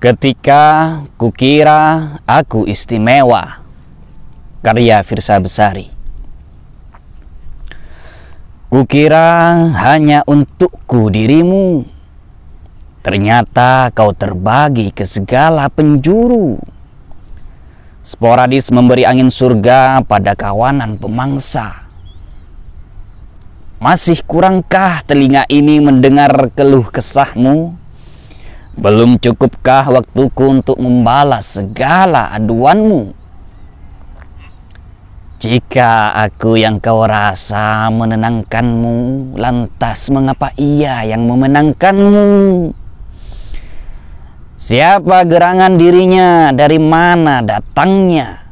Ketika kukira aku istimewa Karya Firsa Besari. Kukira hanya untukku dirimu. Ternyata kau terbagi ke segala penjuru. Sporadis memberi angin surga pada kawanan pemangsa. Masih kurangkah telinga ini mendengar keluh kesahmu? Belum cukupkah waktuku untuk membalas segala aduanmu? Jika aku yang kau rasa menenangkanmu, lantas mengapa ia yang memenangkanmu? Siapa gerangan dirinya? Dari mana datangnya?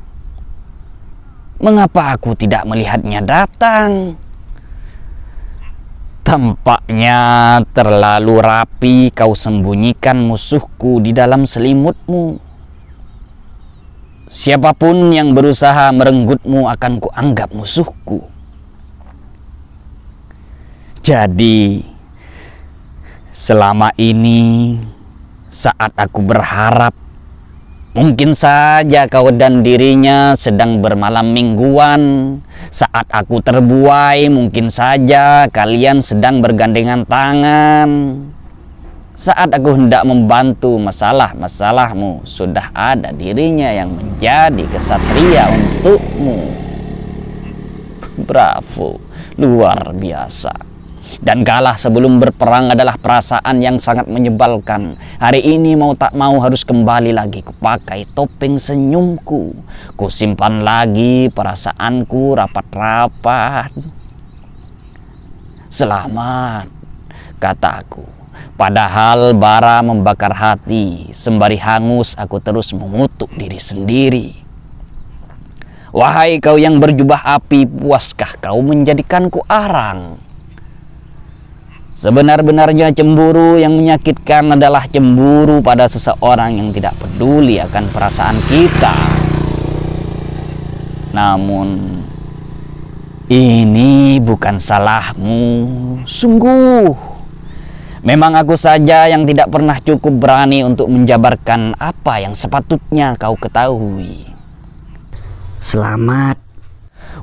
Mengapa aku tidak melihatnya datang? Tampaknya terlalu rapi kau sembunyikan musuhku di dalam selimutmu. Siapa pun yang berusaha merenggutmu akan kuanggap musuhku. Jadi, selama ini saat aku berharap Mungkin saja kau dan dirinya sedang bermalam mingguan. Saat aku terbuai, mungkin saja kalian sedang bergandengan tangan. Saat aku hendak membantu masalah-masalahmu, sudah ada dirinya yang menjadi kesatria untukmu. Bravo, luar biasa. Dan kalah sebelum berperang adalah perasaan yang sangat menyebalkan. Hari ini mau tak mau harus kembali lagi kupakai topeng senyumku. Kusimpan lagi perasaanku rapat-rapat. Selamat, kataku. Padahal bara membakar hati, sembari hangus aku terus mengutuk diri sendiri. Wahai kau yang berjubah api, puaskah kau menjadikanku arang? Sebenar-benarnya cemburu yang menyakitkan adalah cemburu pada seseorang yang tidak peduli akan perasaan kita. Namun, ini bukan salahmu, sungguh. Memang aku saja yang tidak pernah cukup berani untuk menjabarkan apa yang sepatutnya kau ketahui. Selamat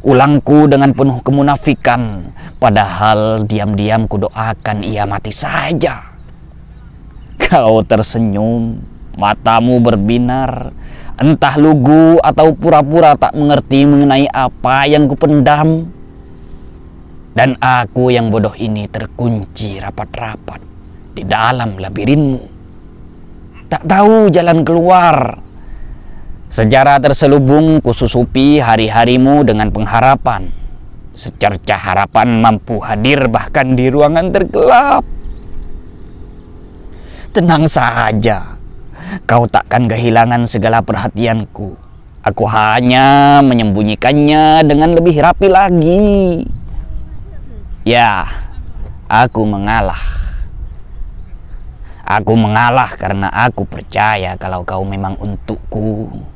Ulangku dengan penuh kemunafikan, padahal diam-diam kudoakan ia mati saja. Kau tersenyum, matamu berbinar, entah lugu atau pura-pura tak mengerti mengenai apa yang kupendam. Dan aku yang bodoh ini terkunci rapat-rapat di dalam labirinmu. Tak tahu jalan keluar Sejarah terselubung kususupi hari-harimu dengan pengharapan. Secercah harapan mampu hadir bahkan di ruangan tergelap. Tenang saja, kau takkan kehilangan segala perhatianku. Aku hanya menyembunyikannya dengan lebih rapi lagi. Ya, aku mengalah. Aku mengalah karena aku percaya kalau kau memang untukku.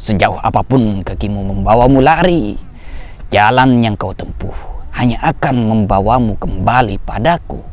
Sejauh apa pun kakimu membawamu lari, jalan yang kau tempuh hanya akan membawamu kembali padaku.